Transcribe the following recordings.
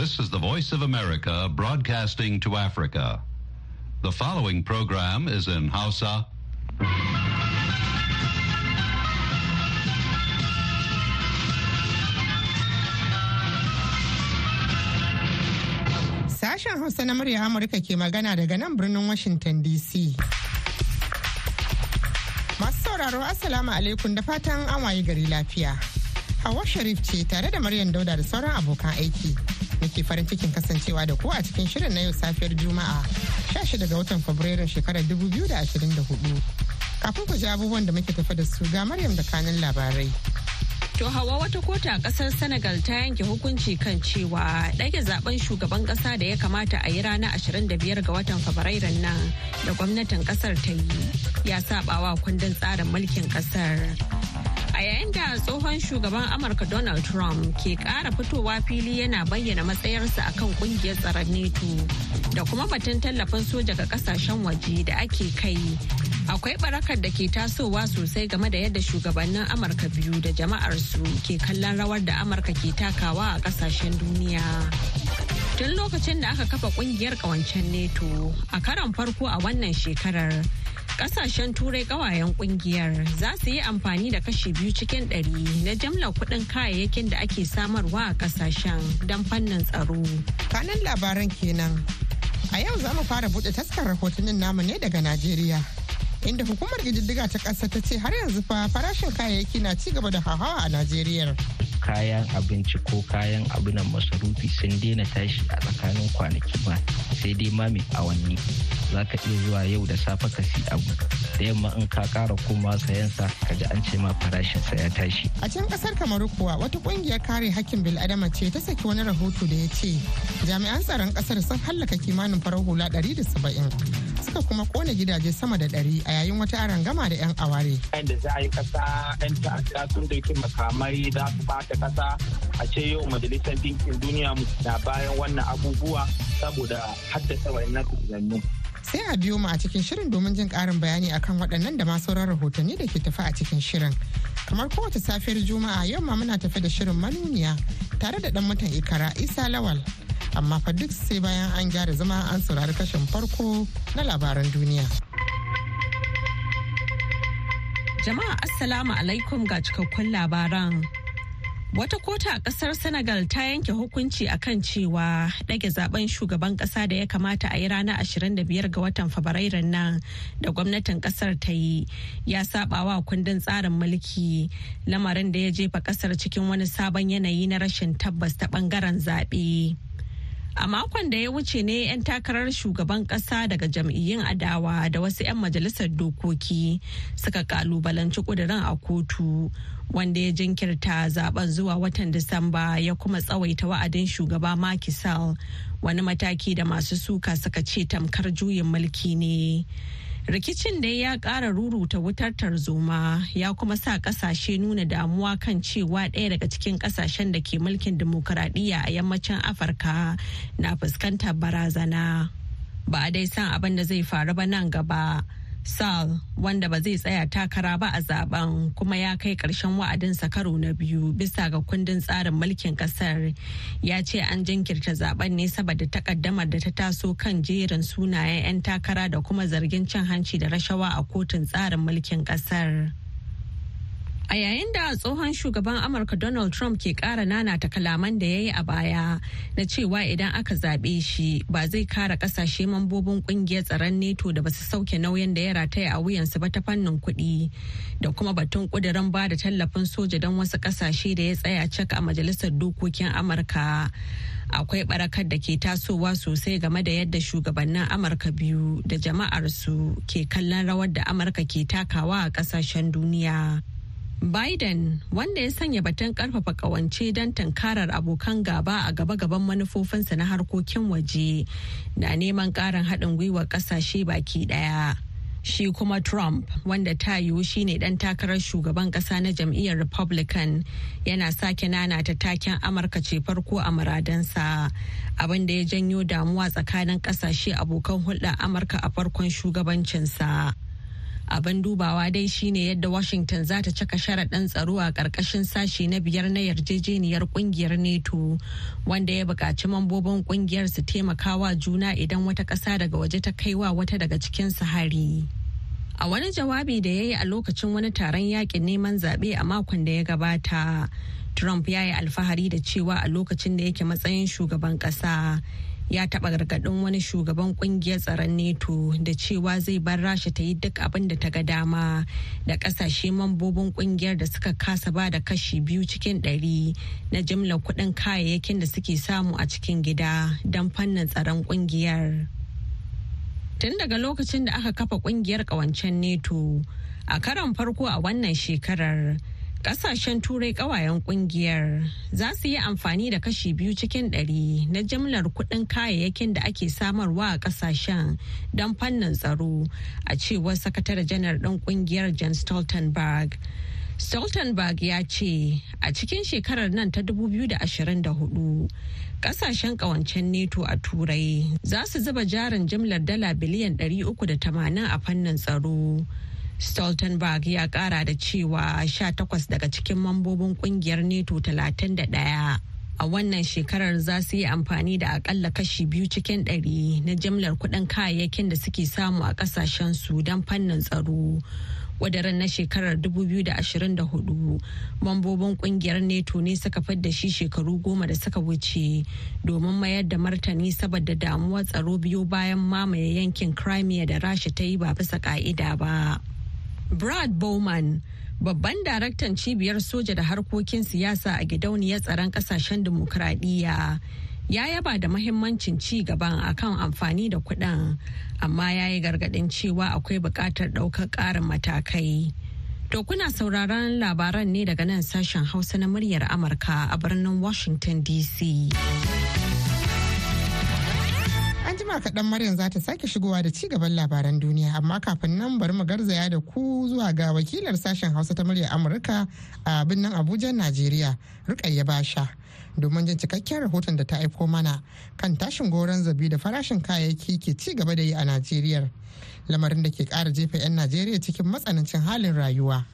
This is the Voice of America broadcasting to Africa. The following program is in Hausa. Sashen Hausa na murya Amurka ke magana daga nan birnin Washington DC. Masu sauraro Assalamu alaikum da fatan an waye gari lafiya. Hawa Sharif ce tare da Maryam Dauda da sauran abokan aiki. Muke farin cikin kasancewa da ku a cikin shirin na yau safiyar Juma'a 16 ga watan Fabrairun shekarar 2024. Kafin ku ji abubuwan da muke tafi da su ga Maryam da kanin labarai. To hawa wata kota a ƙasar Senegal ta yanke hukunci kan cewa ɗage zaɓen shugaban ƙasa da ya kamata a yi ranar 25 ga watan Fabrairun nan da gwamnatin ƙasar ta yi ya sabawa kundin tsarin mulkin ƙasar. A yayin da tsohon shugaban Amurka Donald Trump ke ƙara fitowa fili yana bayyana matsayarsa akan ƙungiyar tsaron NATO da kuma batun tallafin soja ga ƙasashen waje da ake kai. Akwai barakar da ke tasowa sosai game da yadda shugabannin amurka biyu da jama'arsu ke kallon rawar da amurka ke takawa a ƙasashen duniya. Tun lokacin da aka kafa ƙungiyar kawancen neto a karon farko a wannan shekarar ƙasashen turai kawayen ƙungiyar za su yi amfani da kashi biyu cikin ɗari na jamlar kuɗin kayayyakin da ake samarwa a ƙasashen don fannin tsaro. Kanan labaran kenan. A yau za mu fara buɗe taskar rahotannin namu ne daga najeriya. Inda hukumar gididdiga ta ƙasa ta ce har yanzu fa farashin kayayyaki na ci gaba da hawa a Najeriya. kayan abinci ko kayan abinan masarufi sun daina tashi a tsakanin kwanaki ba sai dai ma mai awanni za ka iya zuwa yau da safe ka si abu da yamma in ka kara koma sayansa ka ji an ce ma farashin sa ya tashi. A can ƙasar Kamaru kuwa wata ƙungiyar kare hakkin bil'adama ce ta saki wani rahoto da ya ce jami'an tsaron ƙasar sun hallaka kimanin farar hula 170 suka kuma ƙone gidaje sama da 100 a yayin wata arangama da 'yan aware. da za a yi kasa 'yan ta'adda sun ɗauki makamai za su bata kasa a ce yau majalisar dinkin duniya na bayan wannan abubuwa saboda haddasa wayannan tunannu. Sai a biyo mu a cikin shirin domin jin karin bayani akan waɗannan da masu sauran rahotanni da ke tafi a cikin shirin. Kamar kowace safiyar juma'a yau ma muna tafi da shirin manuniya tare da dan mutan ikara isa lawal. Amma fa duk sai bayan an gyara zama an saurari kashin farko na labaran duniya. Jama'a assalamu alaikum ga cikakkun labaran. Wata kota a ƙasar Senegal ta yanke hukunci a kan cewa ɗage zaɓen shugaban ƙasa da ya kamata a yi ranar 25 ga watan Fabrairun nan da gwamnatin ƙasar ta yi ya wa kundin tsarin mulki lamarin da ya jefa ƙasar cikin wani sabon yanayi na rashin tabbas ta ɓangaren zaɓe. A makon da ya wuce ne 'yan takarar shugaban kasa daga jam'iyyun adawa da wasu 'yan majalisar dokoki suka kalubalanci kudirin a kotu wanda ya jinkirta zaɓen zuwa watan Disamba ya kuma tsawaita wa'adin shugaba Macky Sall. Wani mataki da masu suka suka ce tamkar juyin mulki ne. rikicin da ya kara ruruta wutar tarzoma ya kuma sa ƙasashe nuna damuwa kan cewa ɗaya daga cikin ƙasashen da ke mulkin dimokuraɗiyya a yammacin afirka na fuskantar barazana. Ba a dai san abin da zai faru ba nan gaba. Sal wanda ba zai tsaya takara ba a zaɓen kuma ya kai ƙarshen wa'adinsa karo na biyu bisa ga kundin tsarin mulkin ƙasar ya ce an jinkirta zaɓen ne saboda takaddamar da ta taso kan jerin sunayen 'yan takara da kuma zargin cin hanci da rashawa a kotun tsarin mulkin ƙasar. A yayin da tsohon shugaban Amurka Donald Trump ke ƙara nanata kalaman da ya yi a baya na cewa idan aka zaɓe shi ba zai kara ƙasashe mambobin ƙungiyar tsaron neto da ba su sauke nauyin da ya rataya a wuyansu ba ta fannin kuɗi da kuma batun ƙudurin ba da tallafin soja don wasu ƙasashe da ya tsaya cak a majalisar dokokin Amurka. Akwai barakar da ke tasowa sosai game da yadda shugabannin Amurka biyu da jama'arsu ke kallon rawar da Amurka ke takawa a ƙasashen duniya. Biden wanda ya sanya batun ƙarfafa kawance don tankarar abokan gaba a gaba-gaban manufofinsa na harkokin waje na neman karin haɗin gwiwar ƙasashe baki ɗaya. Shi kuma Trump wanda ta yiwu shine ɗan takarar shugaban ƙasa na jam'iyyar Republican yana sake nana ta taken Amurka ce farko a muradansa abin da ya janyo damuwa tsakanin ƙasashe abokan hulɗar Amurka a farkon shugabancinsa. Abin dubawa dai shine yadda washington za ta cika sharaɗin tsaro a ƙarƙashin sashi na biyar na yarjejeniyar ƙungiyar neto wanda ya buƙaci mambobin ƙungiyar su taimakawa juna idan wata ƙasa daga waje ta kaiwa wata daga cikin hari. a wani jawabi da ya yi a lokacin wani taron yaƙin neman zaɓe a makon da ya gabata trump ya yi alfahari da cewa a lokacin da yake matsayin shugaban ƙasa ya taɓa gargaɗin wani shugaban ƙungiyar tsaron neto da cewa zai bar rasha ta yi duk abin da ta ga dama da ƙasashe mambobin ƙungiyar da suka kasa ba da kashi biyu cikin ɗari na jimlar kuɗin kayayyakin da suke samu a cikin gida don fannin tsaron ƙungiyar. Tun daga lokacin da aka kafa ƙungiyar ƙawancen neto a karon farko a wannan shekarar Kasashen turai kawayen ƙungiyar za su yi amfani da kashi biyu cikin ɗari na jimlar kuɗin kayayyakin da ake samarwa a ƙasashen don fannin tsaro a cewar sakatare janar ɗin ƙungiyar Jan Stoltenberg. Stoltenberg ya ce a cikin shekarar nan ta 2024 ƙasashen kawancen neto a turai za su zuba jarin jimlar dala biliyan 380 a fannin tsaro. Stoltenberg ya kara da cewa 18 daga cikin mambobin ƙungiyar NATO 31 a wannan shekarar za su yi amfani da akalla kashi biyu cikin ɗari na jimlar kuɗin kayayyakin da suke samu a ƙasashen su don fannin tsaro. wadaran na shekarar 2024 mambobin ƙungiyar neto ne suka fidda shi shekaru goma da suka wuce domin mayar da martani saboda damuwar tsaro biyu bayan mamaye yankin crimea da rasha ta yi ba bisa ka'ida ba. Brad Bowman, babban daraktan cibiyar soja da harkokin siyasa a gidauniyar tsaron ƙasashen dimokuraɗiyya ya yaba da mahimmancin ci gaban akan amfani da kuɗin amma ya yi gargaɗin cewa akwai buƙatar ɗaukar ƙarin matakai. To kuna sauraron labaran ne daga nan sashen Hausa na muryar Amurka a birnin Washington DC. Jima kaɗan Maryam za ta sake shigowa da ci gaban labaran duniya amma kafin nan bari mu garzaya da ku zuwa ga wakilar sashen Hausa ta murya Amurka a birnin Abuja, Najeriya, Rukayya Basha. Domin jin cikakken rahoton da ta aiko mana kan tashin goron zabi da farashin kayayyaki ke ci gaba da yi a Najeriya. Lamarin da ke ƙara jefa 'yan Najeriya cikin matsanancin halin rayuwa.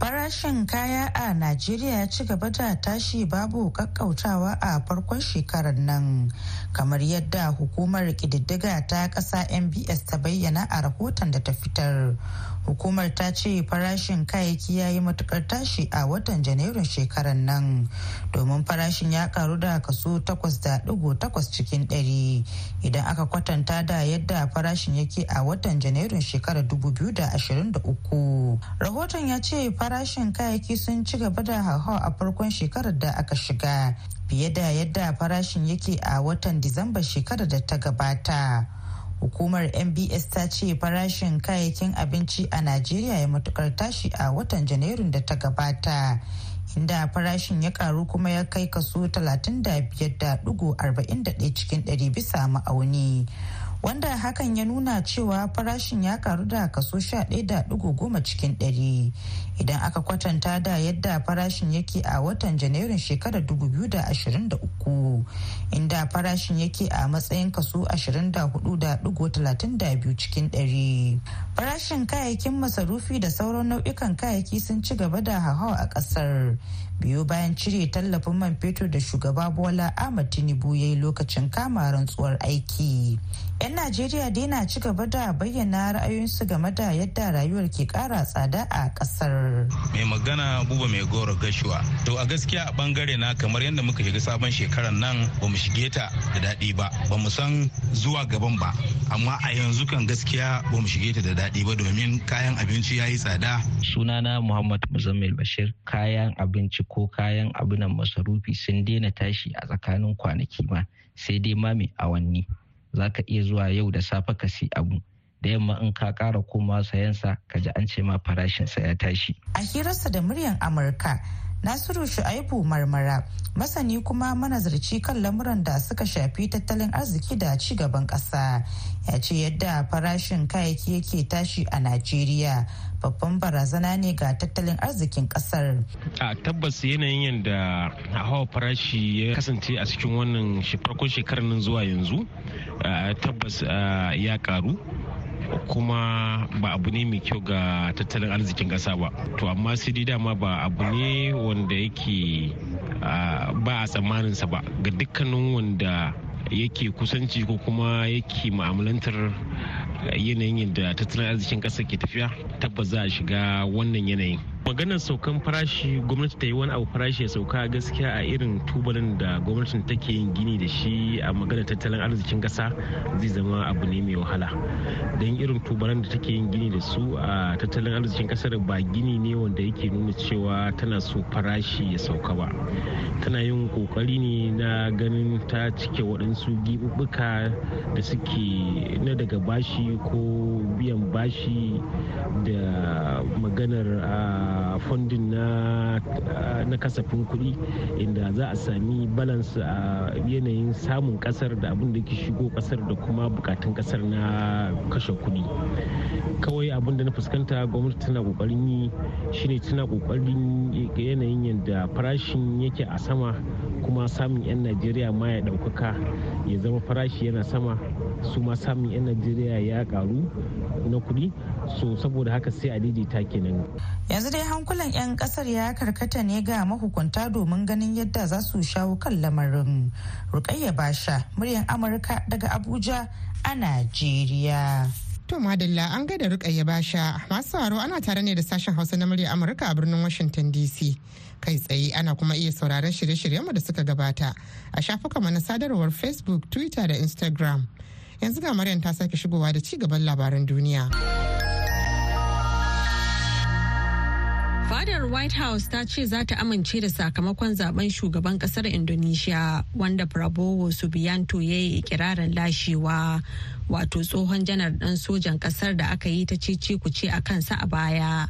Farashin kaya a Najeriya ya ci gaba da tashi babu kakkautawa a farkon shekarar nan, kamar yadda hukumar ƙididdiga ta ƙasa MBS ta bayyana a rahoton da ta fitar. Hukumar ta ce farashin kayayyaki ya yi matuƙar tashi a watan janairun shekarar nan domin farashin ya karu da kaso 8.8 cikin 100 idan aka kwatanta da yadda farashin yake a watan janairun shekarar 2023 rahoton ya ce farashin kayayyaki sun ci gaba da hauhawa a farkon shekarar da aka shiga fiye da yadda farashin yake a watan disamba shekarar da ta gabata. Hukumar mbs ta ce farashin kayayyakin abinci a najeriya ya matuƙar tashi a watan janairun da ta gabata inda farashin ya karu kuma ya kai kaso 35.41 cikin 100 bisa ma'auni. Wanda hakan ya nuna cewa farashin ya karu da kaso 11.10 cikin ɗari idan aka kwatanta da yadda farashin yake a watan janairun shekarar 2023 inda farashin yake a matsayin kaso 24.32 cikin ɗari. farashin kayayyakin masarufi da sauran nau'ikan kayayyaki sun ci gaba da hauhawa a ƙasar biyu bayan cire tallafin man fetur da shugaba bola ahmad tinubu ya yi lokacin kama rantsuwar aiki. 'yan najeriya dai na ci gaba da bayyana ra'ayoyinsu game da yadda rayuwar ke kara tsada a ƙasar mai magana buba mai goro gashuwa. To a gaskiya a ɓangare na kamar yadda muka shiga sabon shekarar nan ba mu shige ta da daɗi ba. Ba mu san zuwa gaban ba. Amma a yanzu kan gaskiya ba mu shige ta da daɗi ba domin kayan abinci ya yi tsada. Sunana muhammad muzammil bashir kayan abinci ko kayan abunan masarufi sun daina tashi a tsakanin kwanaki ma sai dai ma mai awanni za ka iya zuwa yau da safe ka si abu da yamma in ka kara koma sayansa ka ji an ce ma farashinsa ya tashi. A hirarsa da muryar Amurka, Nasiru Shu'aibu Marmara, masani kuma manazarci kan lamuran da suka shafi tattalin arziki da ci gaban ƙasa, ya ce yadda farashin kayayyaki yake tashi a Najeriya babban barazana ne ga tattalin arzikin ƙasar. A tabbas yanayin yadda hawa farashi ya kasance a cikin wannan farkon shekarar nan zuwa yanzu tabbas ya karu kuma ba abu ne mai kyau ga tattalin arzikin ƙasa ba. To amma sai dai dama ba abu ne wanda yake ba a tsammaninsa ba. Ga dukkanin wanda yake kusanci ko kuma yake ma'amalantar yanayin yadda tattalin arzikin ƙasa ke tafiya tabbas za a shiga wannan yanayin. Maganar saukan farashi gwamnati ta yi wani abu farashi ya sauka gaskiya a irin tubalin da gwamnatin take yin gini da shi a maganar tattalin arzikin kasa zai zama abu ne mai wahala. Don irin tubalan da take yin gini da su a tattalin arzikin ƙasar ba gini ne wanda yake nuna cewa tana so farashi ya sauka ba. Tana yin ƙoƙari ne na ganin ta cike waɗansu giɓuɓɓuka da suke na daga bashi ko biyan bashi da maganar fundin na kasafin kuɗi inda za a sami balance a yanayin samun ƙasar da abin da ke shigo ƙasar da kuma bukatun ƙasar na kashe kuɗi. Kawai abin da na fuskanta gwamnati tana ƙoƙarin yi shine tana ƙoƙarin yanayin yadda farashin yake a sama kuma samun 'yan najeriya ma ya ɗaukaka ya zama farashi yana sama su ma samun 'yan najeriya ya karu na kuɗi. So saboda haka sai a daidaita kenan. Yanzu dai hankulan 'yan ƙasar ya karkata ne ga mahukunta domin ganin yadda za su shawo kan lamarin rukayya basha muryar amurka daga abuja a najeriya To Madalla an gaida rukayya basha masu sauraro ana tare ne da sashen Hausa na murya Amurka a birnin Washington DC. Kai tsaye ana kuma iya sauraron shirye-shiryenmu da suka gabata a shafukanmu na sadarwar Facebook, Twitter da Instagram. Yanzu ga Maryam ta sake shigowa da ci gaban labaran duniya. Fadar White House ta ce za ta amince da sakamakon zaɓen shugaban ƙasar Indonesia wanda Prabowo Subianto ya yi ikirarin lashewa wato tsohon janar ɗan sojan ƙasar da aka yi ta cece kuce a kansa a baya.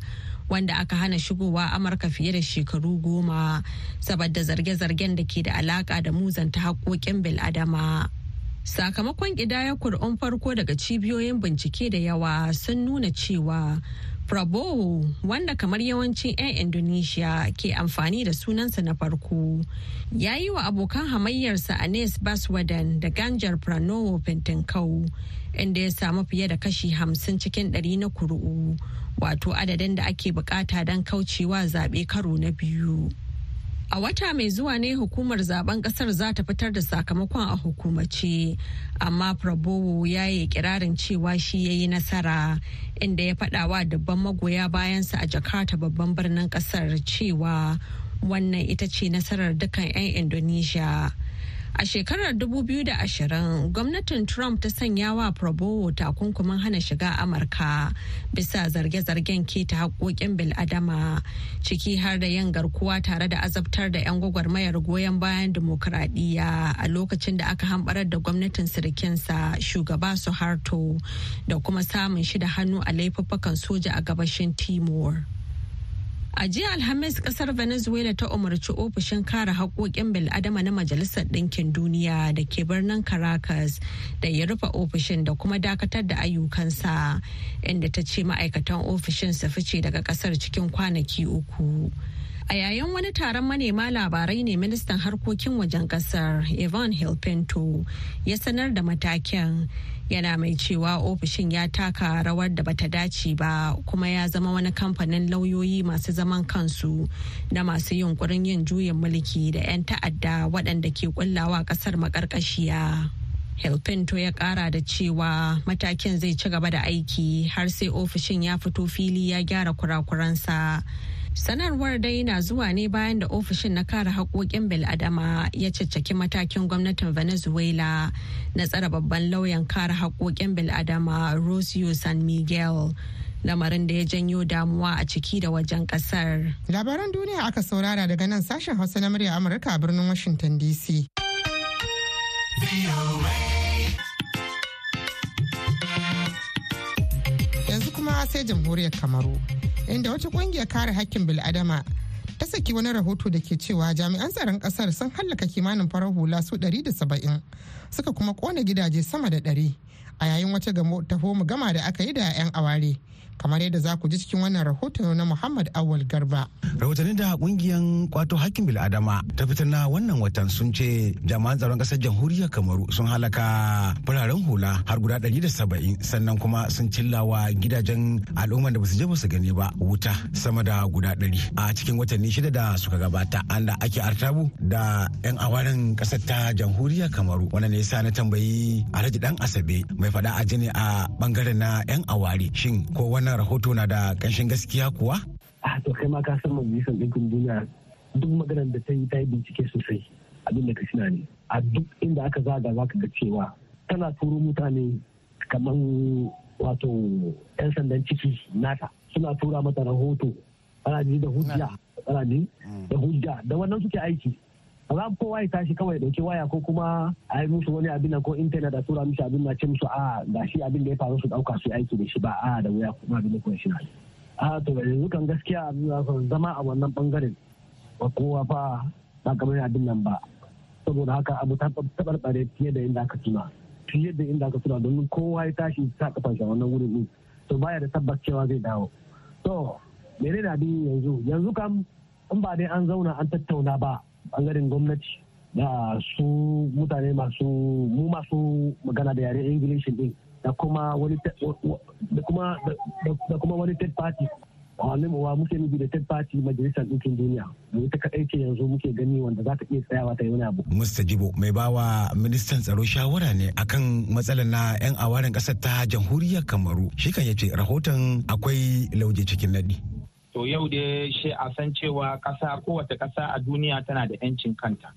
wanda aka hana shigowa amurka fiye da shekaru goma saboda zarge-zargen da ke da alaka da muzanta haƙoƙin bil'adama. sakamakon ƙidayar kur'un farko daga cibiyoyin bincike da yawa sun nuna cewa Prabowo wanda kamar yawancin 'yan Indonesia ke amfani da sunansa na farko ya yi wa abokan hamayyarsa Anes Baswedan da Ganjar Pranowo Fintinkau inda ya samu fiye da kashi hamsin cikin ɗari na kuru'u wato adadin da ake buƙata don kaucewa zaɓe karo na biyu. A wata mai zuwa ne hukumar zaɓen ƙasar za ta fitar da sakamakon a hukumace, amma Prabowo ya yi kirarin cewa shi ya yi nasara inda ya faɗawa dubban magoya bayansa a Jakarta babban birnin ƙasar cewa wannan ita ce nasarar dukan 'yan Indonesia. A shekarar 2020 gwamnatin Trump ta sanya wa Prabowo takunkumin hana shiga Amurka bisa zarge-zargen keta haƙoƙin bil'adama ciki har da yin garkuwa tare da azabtar da 'yan gwagwarmayar goyon bayan dimokuraɗiyya a lokacin da aka hambarar da gwamnatin sirikinsa shugaba Suharto da kuma samun shi da hannu a laifuffukan soja a gabashin Timor. A jiya Alhamis ƙasar Venezuela ta umarci ofishin kare haƙoƙin bil'adama na Majalisar Ɗinkin Duniya da ke birnin Caracas da ya rufe ofishin da kuma dakatar da ayyukansa inda ta ce ma'aikatan ofishin su fice daga ƙasar cikin kwanaki uku. A yayin wani taron manema labarai ne ministan harkokin wajen ƙasar Ivan Hilpinto ya sanar da matakin yana mai cewa ofishin ya taka rawar da bata dace ba kuma ya zama wani kamfanin lauyoyi masu zaman kansu da masu yunkurin yin juyin mulki da 'yan ta'adda waɗanda ke kullawa ƙasar maƙarƙashiya. Helpinto ya kara da cewa matakin zai ci gaba da aiki har sai ofishin ya fito fili ya gyara kurakuransa. Sanarwar dai na zuwa ne bayan da ofishin na kare haƙoƙin bil'adama ya caccaki matakin gwamnatin Venezuela na tsara babban lauyan kare haƙoƙin bil'adama Rosio San Miguel. lamarin da ya janyo damuwa a ciki da wajen ƙasar. Labaran duniya aka saurara daga nan sashen Hausa na murya Amurka a birnin Washington DC. Yanzu kuma sai jamhuriyar Kamaru. Inda wata ƙungiyar kare hakkin bil'adama ta saki wani rahoto da ke cewa jami'an tsaron ƙasar sun hallaka kimanin farar hula su 170 suka kuma kona gidaje sama da 100 a yayin wata taho gama da aka yi da 'yan aware. Kamar yadda za ku ji cikin wannan rahoton na Muhammad Awal Garba. Rahotanni da kungiyan kwato hakkin bil'adama ta fitar na wannan watan sun ce jami'an tsaron ƙasar jamhuriyar Kamaru sun halaka fararen hula har guda ɗari da saba'in sannan kuma sun cillawa gidajen al'umman da ba su je ba su gani ba wuta sama da guda ɗari. A cikin watanni shida da suka gabata an da ake artabu da 'yan awaren ƙasar ta jamhuriyar Kamaru. Wannan ne yasa na tambayi Alhaji Dan Asabe mai faɗa a jini a ɓangaren na 'yan aware shin ko wannan rahoto na da ƙanshin gaskiya kuwa? A to kai ma ka san majalisar ɗinkin duniya duk maganar da ta yi ta yi bincike sosai abin da ka shina ne. A duk inda aka zaga za ka ga cewa tana turo mutane kamar wato 'yan sandan ciki nata. Suna tura mata rahoto. Ana ji da hujja. Ana ji da hujja. Da wannan suke aiki. Za kowa ya tashi kawai ɗauke waya ko kuma a yi musu wani abin ko intanet a tura musu abin na ce musu a ga shi abin da ya faru su ɗauka su aiki da shi ba a da wuya kuma abin da kuma shi a to yanzu kan gaskiya abin da zama a wannan ɓangaren ba kowa fa ba kamar abin nan ba. Saboda haka abu ta tabarbare fiye da inda aka tuna fiye da inda aka tuna domin kowa ya tashi sa kafan shi wannan wurin din to baya da tabbas cewa zai dawo. To menene abin yanzu? Yanzu kam in ba dai an zauna an tattauna ba ɓangaren gwamnati da su mutane masu mu masu magana da yare ingilishi din da kuma wani da kuma da kuma wani third party wa muke nufi da third party majalisar ɗinkin duniya da ita kaɗai ce yanzu muke gani wanda za ta iya tsayawa ta yi wani abu. Mr. Jibo mai bawa ministan tsaro shawara ne akan matsalar na 'yan awarin ƙasar ta jamhuriyar Kamaru shi kan ya ce rahoton akwai lauje cikin naɗi. To yau da shi a san cewa ƙasa kowace ƙasa a duniya tana da 'yancin kanta.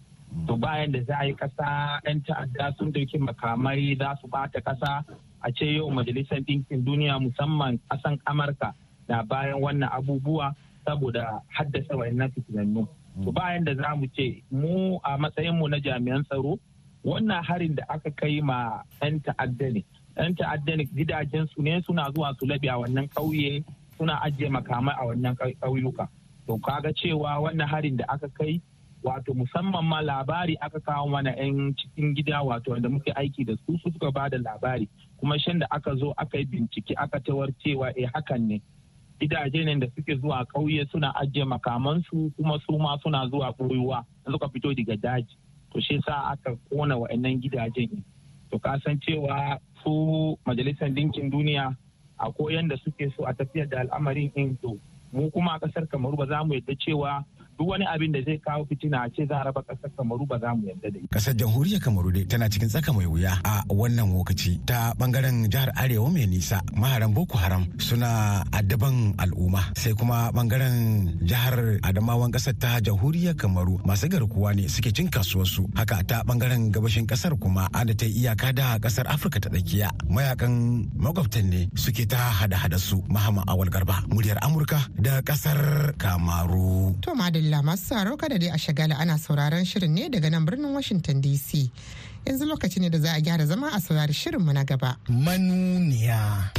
To bayan da za a yi ƙasa 'yan ta'adda sun ɗauki makamai za su bata ƙasa. A ce yau majalisar ɗinkin duniya musamman ƙasan amurka na bayan wannan abubuwa saboda haddasa wayannan fitinannu. To bayan da za mu ce mu a matsayinmu na jami'an tsaro wannan harin da aka kai ma 'yan ta'adda ne. 'yan ta'adda ne gidajensu ne suna zuwa su labe a wannan ƙauye. Suna ajiye makamai a wannan ƙauyuka. To kaga cewa wannan harin da aka kai wato musamman ma labari aka kawo mana 'yan cikin gida wato wanda muke aiki da su su suka ba da labari. Kuma shan da aka zo aka yi bincike aka tawar cewa eh hakan ne. Gidaje ne da suke zuwa ƙauye suna ajiye makamansu kuma su ma suna zuwa ɓoyuwa suka fito daga daji. To shi sa aka kona wa'annan gidajen. To ka san cewa su majalisar dinkin duniya a koyan da suke so a tafiyar da al'amarin in to mu kuma a ƙasar kamaru ba za mu yadda cewa duk wani abin da zai kawo fitina a ce za a raba ƙasar kamaru ba za mu yarda da ƙasar jamhuriyar kamaru dai tana cikin tsaka mai wuya a wannan lokaci ta ɓangaren jihar arewa mai nisa. Maharan boko haram suna addaban al'umma sai kuma ɓangaren jihar adamawan ƙasar ta jamhuriyar kamaru. Masu garkuwa ne suke cin kasuwarsu. Haka ta ɓangaren gabashin ƙasar kuma an da ta iyaka da ƙasar afirka ta tsakiya. Mayakan makwabtan ne suke ta hada-hada su mahama awal garba muryar amurka da ƙasar kamaru. To madalla. Masu saro kada dai a shagala ana sauraron shirin ne daga nan birnin Washington DC. Yanzu lokaci ne da za a gyara zama a saurari shirinmu na gaba. Manuniya.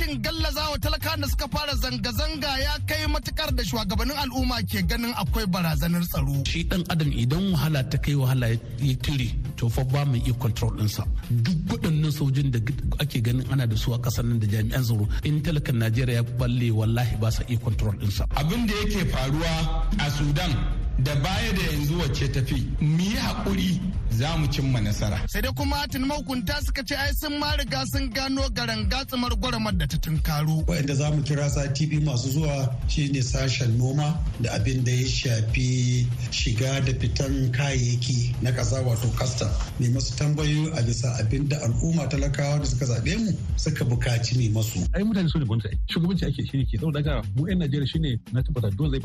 gashin gallazawa talaka da suka fara zanga-zanga ya kai matuƙar da shugabannin al'umma ke ganin akwai barazanar tsaro. Shi dan adam idan wahala ta kai wahala ya tire to fa ba mu iya control ɗinsa. Duk waɗannan sojin da ake ganin ana da su a ƙasar nan da jami'an tsaro in talakan Najeriya ya balle wallahi ba sa iya control ɗinsa. Abin da yake faruwa a Sudan da baya da yanzu wacce tafi mu yi haƙuri za mu cimma nasara. Sai dai kuma tun mahukunta suka ce ai sun ma riga sun gano garan gatsumar gwaramar da ta tunkaro. Wa'inda za mu kira sati biyu masu zuwa shine sashen noma da abin da ya shafi shiga da fitan kayayyaki na ƙasa wato kasta. Ne masu tambayoyi a bisa abin da al'umma talakawa da suka zaɓe mu suka buƙaci ne masu. Ai mutane su ne gwamnati shugabanci ake shi ne ke saboda ga mu 'yan Najeriya shine na tabbata dole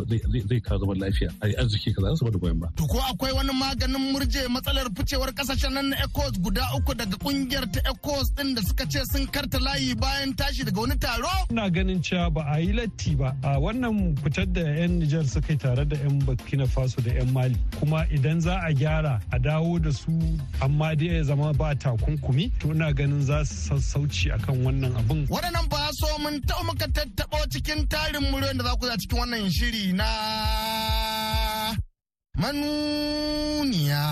zai kawo zaman lafiya a arziki ake kaza za su ba da goyon ba. To ko akwai wani maganin murje matsalar ficewar ƙasashen nan na ECOWAS guda uku daga ƙungiyar ta ECOWAS din da suka ce sun karta layi bayan tashi daga wani taro? Ina ganin cewa ba a yi latti ba a wannan fitar da 'yan Nijar suka yi tare da 'yan Burkina Faso da 'yan Mali kuma idan za a gyara a dawo da su amma dai ya zama ba takunkumi to ina ganin za su sassauci akan wannan abin. Waɗannan ba so mun taɓa muka tattaɓo cikin tarin muryoyin da za ku za cikin wannan shiri na manuniya.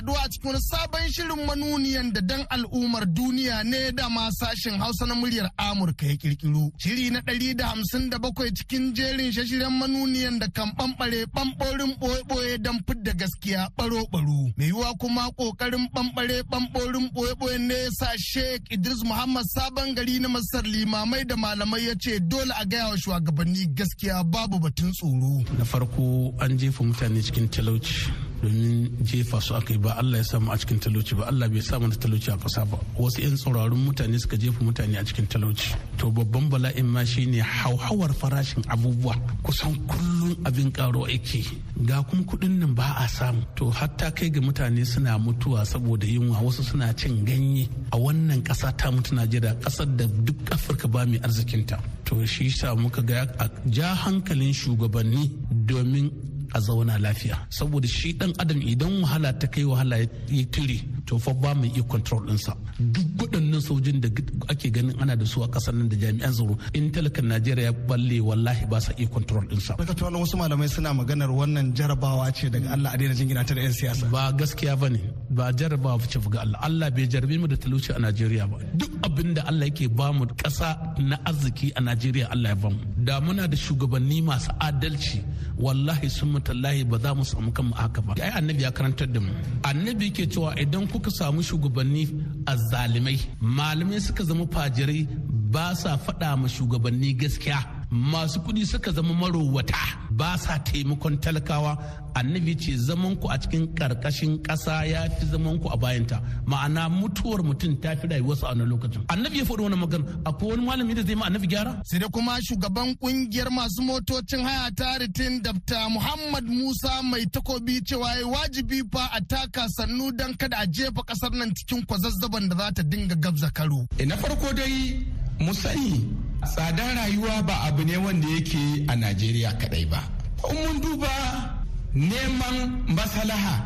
Saduwa a cikin sabon shirin manuniyan da dan al'ummar duniya ne da ma sashen Hausa na muryar Amurka ya kirkiro. Shiri na ɗari da hamsin da bakwai cikin jerin shashiren manuniyan da kan ɓamɓare ɓamɓorin ɓoye-ɓoye don fidda gaskiya ɓaro-ɓaro. Mai yiwuwa kuma ƙoƙarin ɓamɓare ɓamɓorin ɓoye-ɓoye ne sa Sheikh Idris Muhammad Sabon gari na Masar limamai da malamai ya ce dole a gaya wa shugabanni gaskiya babu batun tsoro. Na farko an jefa mutane cikin talauci domin jefa su aka yi ba Allah ya samu a cikin talauci ba Allah bai samu talauci a ƙasa ba. Wasu 'yan tsauraran mutane suka jefa mutane a cikin talauci. To babban bala'in ma shine hauhawar farashin abubuwa. Kusan kullum abin karo yake. Ga kuma kuɗin nan ba a samu. To hatta kai ga mutane suna mutuwa saboda yunwa. Wasu suna cin ganye. A wannan ƙasa ta mutu Najeriya ƙasar da duk Afirka ba mai arzikinta. To shi sa muka ga ja hankalin shugabanni domin a zauna lafiya. Saboda shi dan adam idan wahala ta kai wahala ya tire to fa ba mai iya control ɗinsa. Duk waɗannan sojin da ake ganin ana da su a ƙasar nan da jami'an tsaro in talakan najeriya ya balle wallahi ba sa iya control ɗinsa. daga tuwa wasu malamai suna maganar wannan jarabawa ce daga allah a daina jingina ta da 'yan siyasa. ba gaskiya ba ne ba jarabawa ce ga allah. Allah bai jarabe mu da talauci a najeriya ba. Duk abin da allah yake ba mu ƙasa na arziki a najeriya allah ya ba mu. Da muna da shugabanni masu adalci wallahi sun mutallahi ba za mu samu kanmu haka ba. Ai annabi ya karantar da mu. Annabi ke cewa idan kuka samu shugabanni azzalimai? Malamai suka zama fajirai ba sa faɗa ma shugabanni gaskiya. Masu kuɗi suka zama marowata ba sa taimakon talakawa. Annabi ce zaman ku a cikin ƙarƙashin ƙasa ya fi zaman ku a bayanta. Ma'ana mutuwar mutum ta fi rayuwarsa a wannan lokacin. Annabi ya faɗi wani magana. Akwai wani malami da zai ma annabi gyara? Sai da kuma shugaban ƙungiyar masu motocin haya ta ritin dabta muhammad musa mai takobi cewa ya wajibi fa a taka sannu don kada a jefa ƙasar nan cikin kwazazzaban da za ta dinga gabza karo. Na farko dai mu sani tsadar rayuwa ba abu ne wanda yake a najeriya kadai ba. In mun duba neman masalaha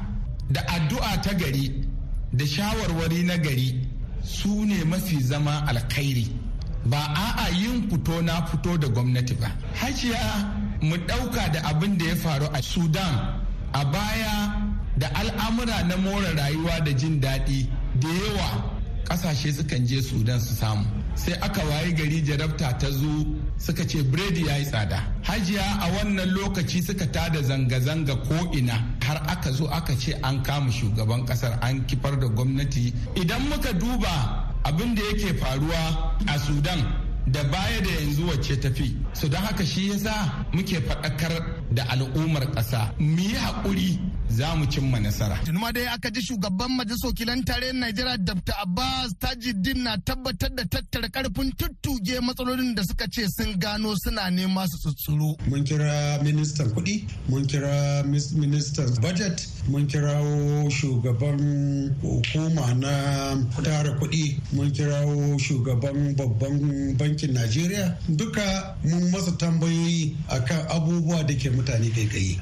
da addu'a ta gari da shawarwari na gari su ne mafi zama alkhairi. Ba a'a yin fito na fito da gwamnati ba. Hajiya mu ɗauka da abin da ya faru a sudan a baya da al'amura na more rayuwa da jin daɗi da yawa. Ƙasashe sukan je sudan su samu. Sai aka wayi gari jarabta ta zo suka ce biredi ya yi tsada. Hajiya a wannan lokaci suka tada zanga-zanga ko ina har aka zo aka ce an kama shugaban ƙasar an kifar da gwamnati. Idan muka duba abin da yake faruwa a sudan da baya da yanzu wacce tafi. Su don haka shi yasa muke faɗakar da al'ummar ƙasa. Mu yi haƙuri za mu cimma nasara. Tunuma dai aka ji shugaban majalisar wakilan tarayyar Najeriya Dr. Abbas Tajuddin na tabbatar da tattara ƙarfin tuttuge matsalolin da suka ce sun gano suna nema su tsutsuro. Mun kira ministan kuɗi, mun kira ministan budget, mun kirawo shugaban hukuma na tara kuɗi, mun kirawo shugaban babban bankin Najeriya. Duka mun masa tambayoyi akan abubuwa da ke mutane kai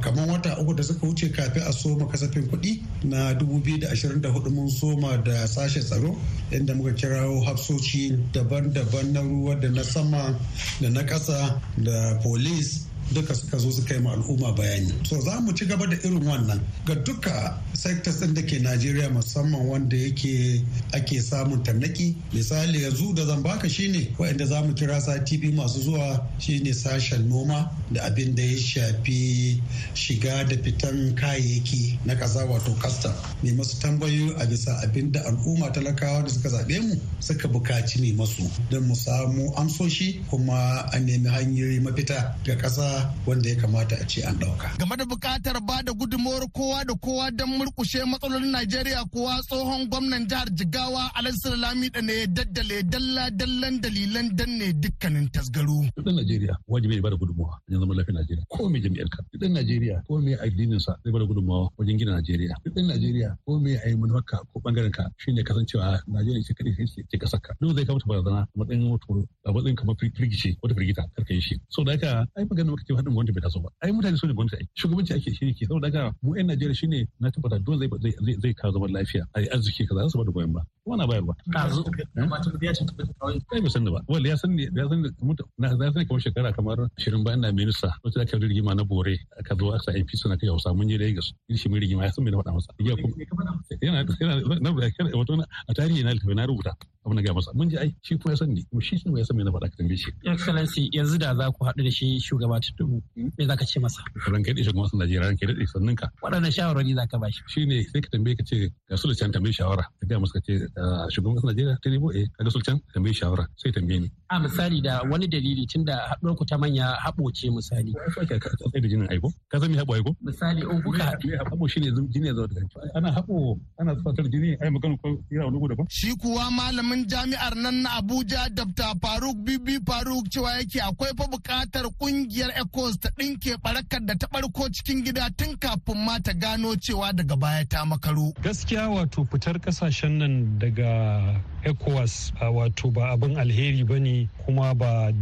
kamar wata uku da suka wuce kafin a soma kasafin kuɗi na 2024 mun soma da sashen tsaro inda muka kirawo hafsoci daban-daban na ruwa da na sama da na ƙasa da police duka suka zo suka yi ma al'umma bayani. So za mu ci gaba da irin wannan. Ga duka sectors ɗin da ke najeriya musamman wanda yake ake samun tarnaki. Misali yanzu da zan baka shine waɗanda za mu kira sati biyu masu zuwa shine sashen noma da abin da ya shafi shiga da fitan kayayyaki na ƙasa wato custom. Ne masu tambayoyi a bisa abin da al'umma talakawa da suka zaɓe mu suka buƙaci ne masu don mu samu amsoshi kuma a nemi hanyoyi mafita ga ƙasa wanda ya kamata a ce an ɗauka. Game da buƙatar ba da gudunmawar kowa da kowa don murƙushe matsalolin Najeriya kowa tsohon gwamnan jihar Jigawa Alhassan Lamida ne ya daddale dalla dallan dalilan danne dukkanin tasgaro. Ɗan Najeriya wajibi ya ba da gudunmawa wajen zaman lafiyar Najeriya ko mai jami'ar ka. Ɗan Najeriya ko mai addinin sa zai ba da gudunmawa wajen gina Najeriya. Ɗan Najeriya ko mai ayi manufarka ko ɓangaren ka shine kasancewa Najeriya ce kadai ce ƙasar ka. Duk zai kamata barazana a matsayin wato a matsayin kamar firgice wata firgita kar ka yi shi. So da haka ai magana maka ce haɗin gwamnati bai taso ba. Ai mutane su ne gwamnati ai. Shugabanci ake shi ke saboda haka mu 'yan Najeriya shine na tabbata dole zai zai kawo zaman lafiya. Ai arziki kaza za su ba da goyon ba. Na bayarwa. Kazo. Mata ya ce tabbata kawai. Kai bai ba. Wanda ya san ya san na ya san kamar shekara kamar ashirin bayan na minista wata aka yi rigima na bore aka zo aka MP suna kai Hausa mun je Lagos shi mai rigima ya san me na faɗa masa. Ya kuma yana yana na wato a tarihi na littafi na rubuta abu na ga masa mun je ai shi kuma ya san ni shi shi ya san me na faɗa ka tambaye shi. Excellency yanzu da za ku haɗu da shi shugaba Tinubu me za ka ce masa? Ran kai da shugaban ƙasar Najeriya ran kai da sannan ka. Waɗanne shawarwari za ka ba shi? Shi ne sai ka tambaye ka ce ga su da can tambaye shawara ka ga masa ka ce shugaban ƙasar Najeriya Tinubu eh ka ga su can tambaye shawara sai tambaye ni. A misali da wani dalili tun da haɗuwar ku ta manya haɓo ce misali. Ka da jinin aiko ka san me haɓo aiko? Misali in kuka haɗu. Haɓo shi ne jini ya zama da ana haɓo ana fatar jini ai magana ko yana wani daban. Shi kuwa malamin jami'ar nan na Abuja Dr. Faruk Bibi Faruk cewa yake akwai fa buƙatar ƙungiyar ECOWAS ta ɗinke barakar da ta ɓarko cikin gida tun kafin ma ta gano cewa daga baya ta makaro. Gaskiya wato fitar ƙasashen nan daga ECOWAS wato ba abin alheri ba ne kuma ba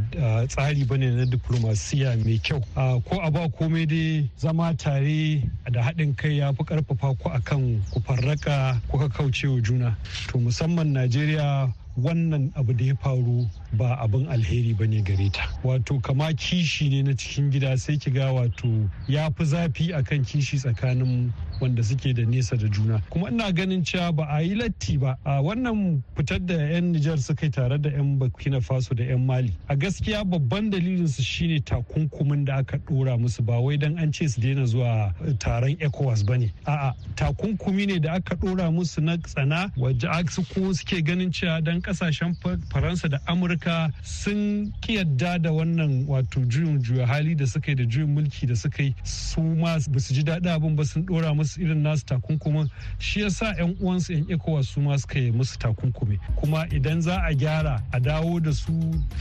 tsari ba ne na diplomasiya mai kyau. Ko a ba komai dai zama tare da haɗin kai ya fi ƙarfafa ku akan ku farraka kuka kaucewa juna. To musamman Najeriya wannan abu da ya faru ba abin alheri ba ne gare ta wato kama kishi ne na cikin gida sai ki ga wato ya fi zafi akan kishi tsakanin wanda suke da nesa da juna. Kuma ina ganin cewa ba a yi latti ba. A wannan fitar da 'yan nijar suka yi tare da 'yan burkina faso da 'yan mali. A gaskiya babban dalilin su shine takunkumin da aka dora musu. Ba wai dan an ce su daina zuwa taron ecowas ba ne. A'a takunkumi ne da aka dora musu na tsana waje ko suke ganin cewa dan ƙasashen faransa da amurka sun kiyarda da wannan wato juyin juya hali da suka yi da juyin mulki da suka yi. Su ma ba su ji daɗi abin ba sun dora musu irin nasu takunkumin shi yasa yan uwansu yan ecowas su ma suka yi musu takunkumi kuma idan za a gyara a dawo da su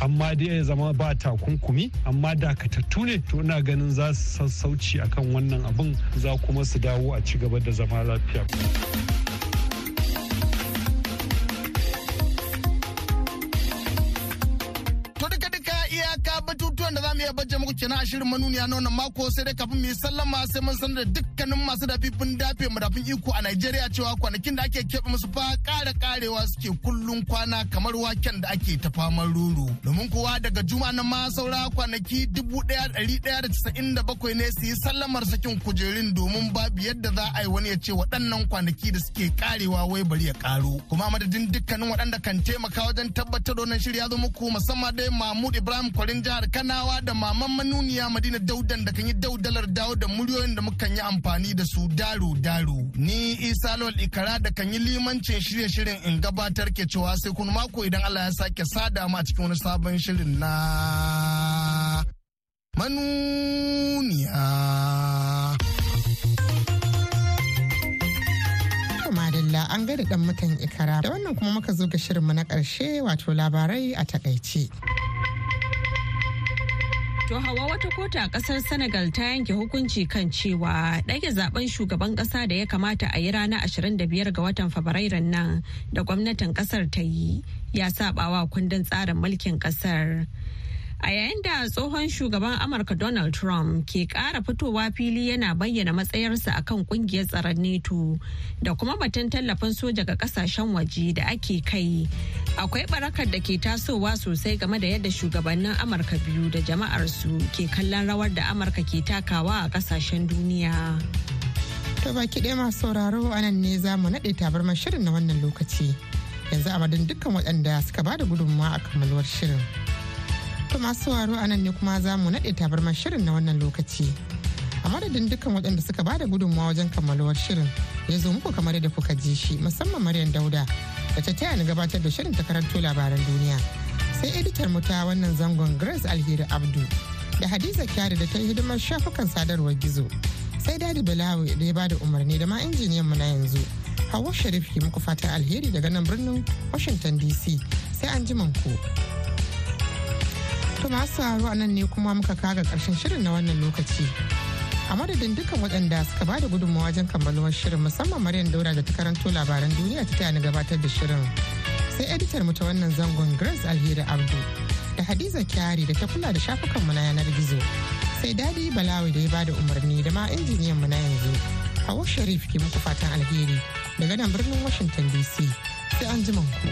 amma dai ya zama ba takunkumi amma dakatattu ne to ina ganin za su sassauci akan wannan abin za kuma su dawo a ci gaba da zama lafiya. Iya bajje muku kenan a shirin manuniya na wannan mako sai dai kafin mu yi sallama sai mun sanar da dukkanin masu dafifin dafe madafin iko a Najeriya cewa kwanakin da ake keɓe musu fa ƙara ƙarewa suke kullun kwana kamar waken da ake ta faman ruru. Domin kuwa daga juma na ma saura kwanaki dubu ɗaya ɗari ɗaya da casa'in da bakwai ne su yi sallamar sakin kujerun domin babu yadda za a yi wani ya ce waɗannan kwanaki da suke ƙarewa wai bari ya ƙaro. Kuma madadin dukkanin waɗanda kan taimaka wajen tabbatar da wannan shirya zo muku musamman dai Mahmud Ibrahim Kwarin jihar Kanawa da maman manuniya Madina Daudan da kan yi daudalar dawo da muryoyin da mukan yi amfani da su daro daro. Ni Isa Lawal Ikara da kan yi limancin shirye-shirin in gabatar ke cewa sai kun mako idan Allah ya sake sada mu a cikin wani sabon shirin na manuniya. Madalla an gaida dan mutan ikara da wannan kuma muka zo ga shirinmu na ƙarshe wato labarai a taƙaice. To hawa wata kota a ƙasar Senegal ta yanke hukunci kan cewa ɗage zaɓen shugaban ƙasa da ya kamata a yi ranar 25 ga watan Fabrairun nan da gwamnatin ƙasar ta yi ya sabawa kundin tsarin mulkin ƙasar. A yayin da tsohon shugaban Amurka Donald Trump ke ƙara fitowa fili yana bayyana matsayarsa akan ƙungiyar tsaron NATO da kuma batun tallafin soja ga ƙasashen waje da ake kai. Akwai barakar da ke tasowa sosai game da yadda shugabannin Amurka biyu da jama'arsu ke kallon rawar da Amurka ke takawa a ƙasashen duniya. To baki ɗaya masu sauraro a nan ne za mu naɗe tabarmar shirin na wannan lokaci. Yanzu a madadin dukkan waɗanda suka ba da gudunmawa a kammaluwar shirin. To masu waro a nan ne kuma za mu naɗe tabarmar shirin na wannan lokaci. A madadin dukkan waɗanda suka ba da gudunmawa wajen kammaluwar shirin ya zo muku kamar yadda kuka ji shi musamman Maryam Dauda da ta taya ni gabatar da shirin ta karanto labaran duniya. Sai editar mu ta wannan zangon Grace Alheri Abdu da hadiza kyari da ta yi hidimar shafukan sadarwar gizo sai daɗi balawi da ya ba da umarni da ma injiniyan mu na yanzu hawa sharif ke muku fatan alheri daga nan birnin washington dc sai an ji ku. To masu a nan ne kuma muka kaga ƙarshen shirin na wannan lokaci. A madadin dukkan waɗanda suka ba da gudunmawa wajen kammaluwar shirin musamman maryam daura da ta karanto labaran duniya ta taya gabatar da shirin. Sai editar mu ta wannan zangon grace alheri abdu da hadiza kyari da ta kula da shafukan mu na yanar gizo. Sai daɗi balawi da ya ba da umarni da ma injiniyan mu na yanzu. Hawa sharif ke muku fatan alheri daga nan birnin washington dc sai an ku.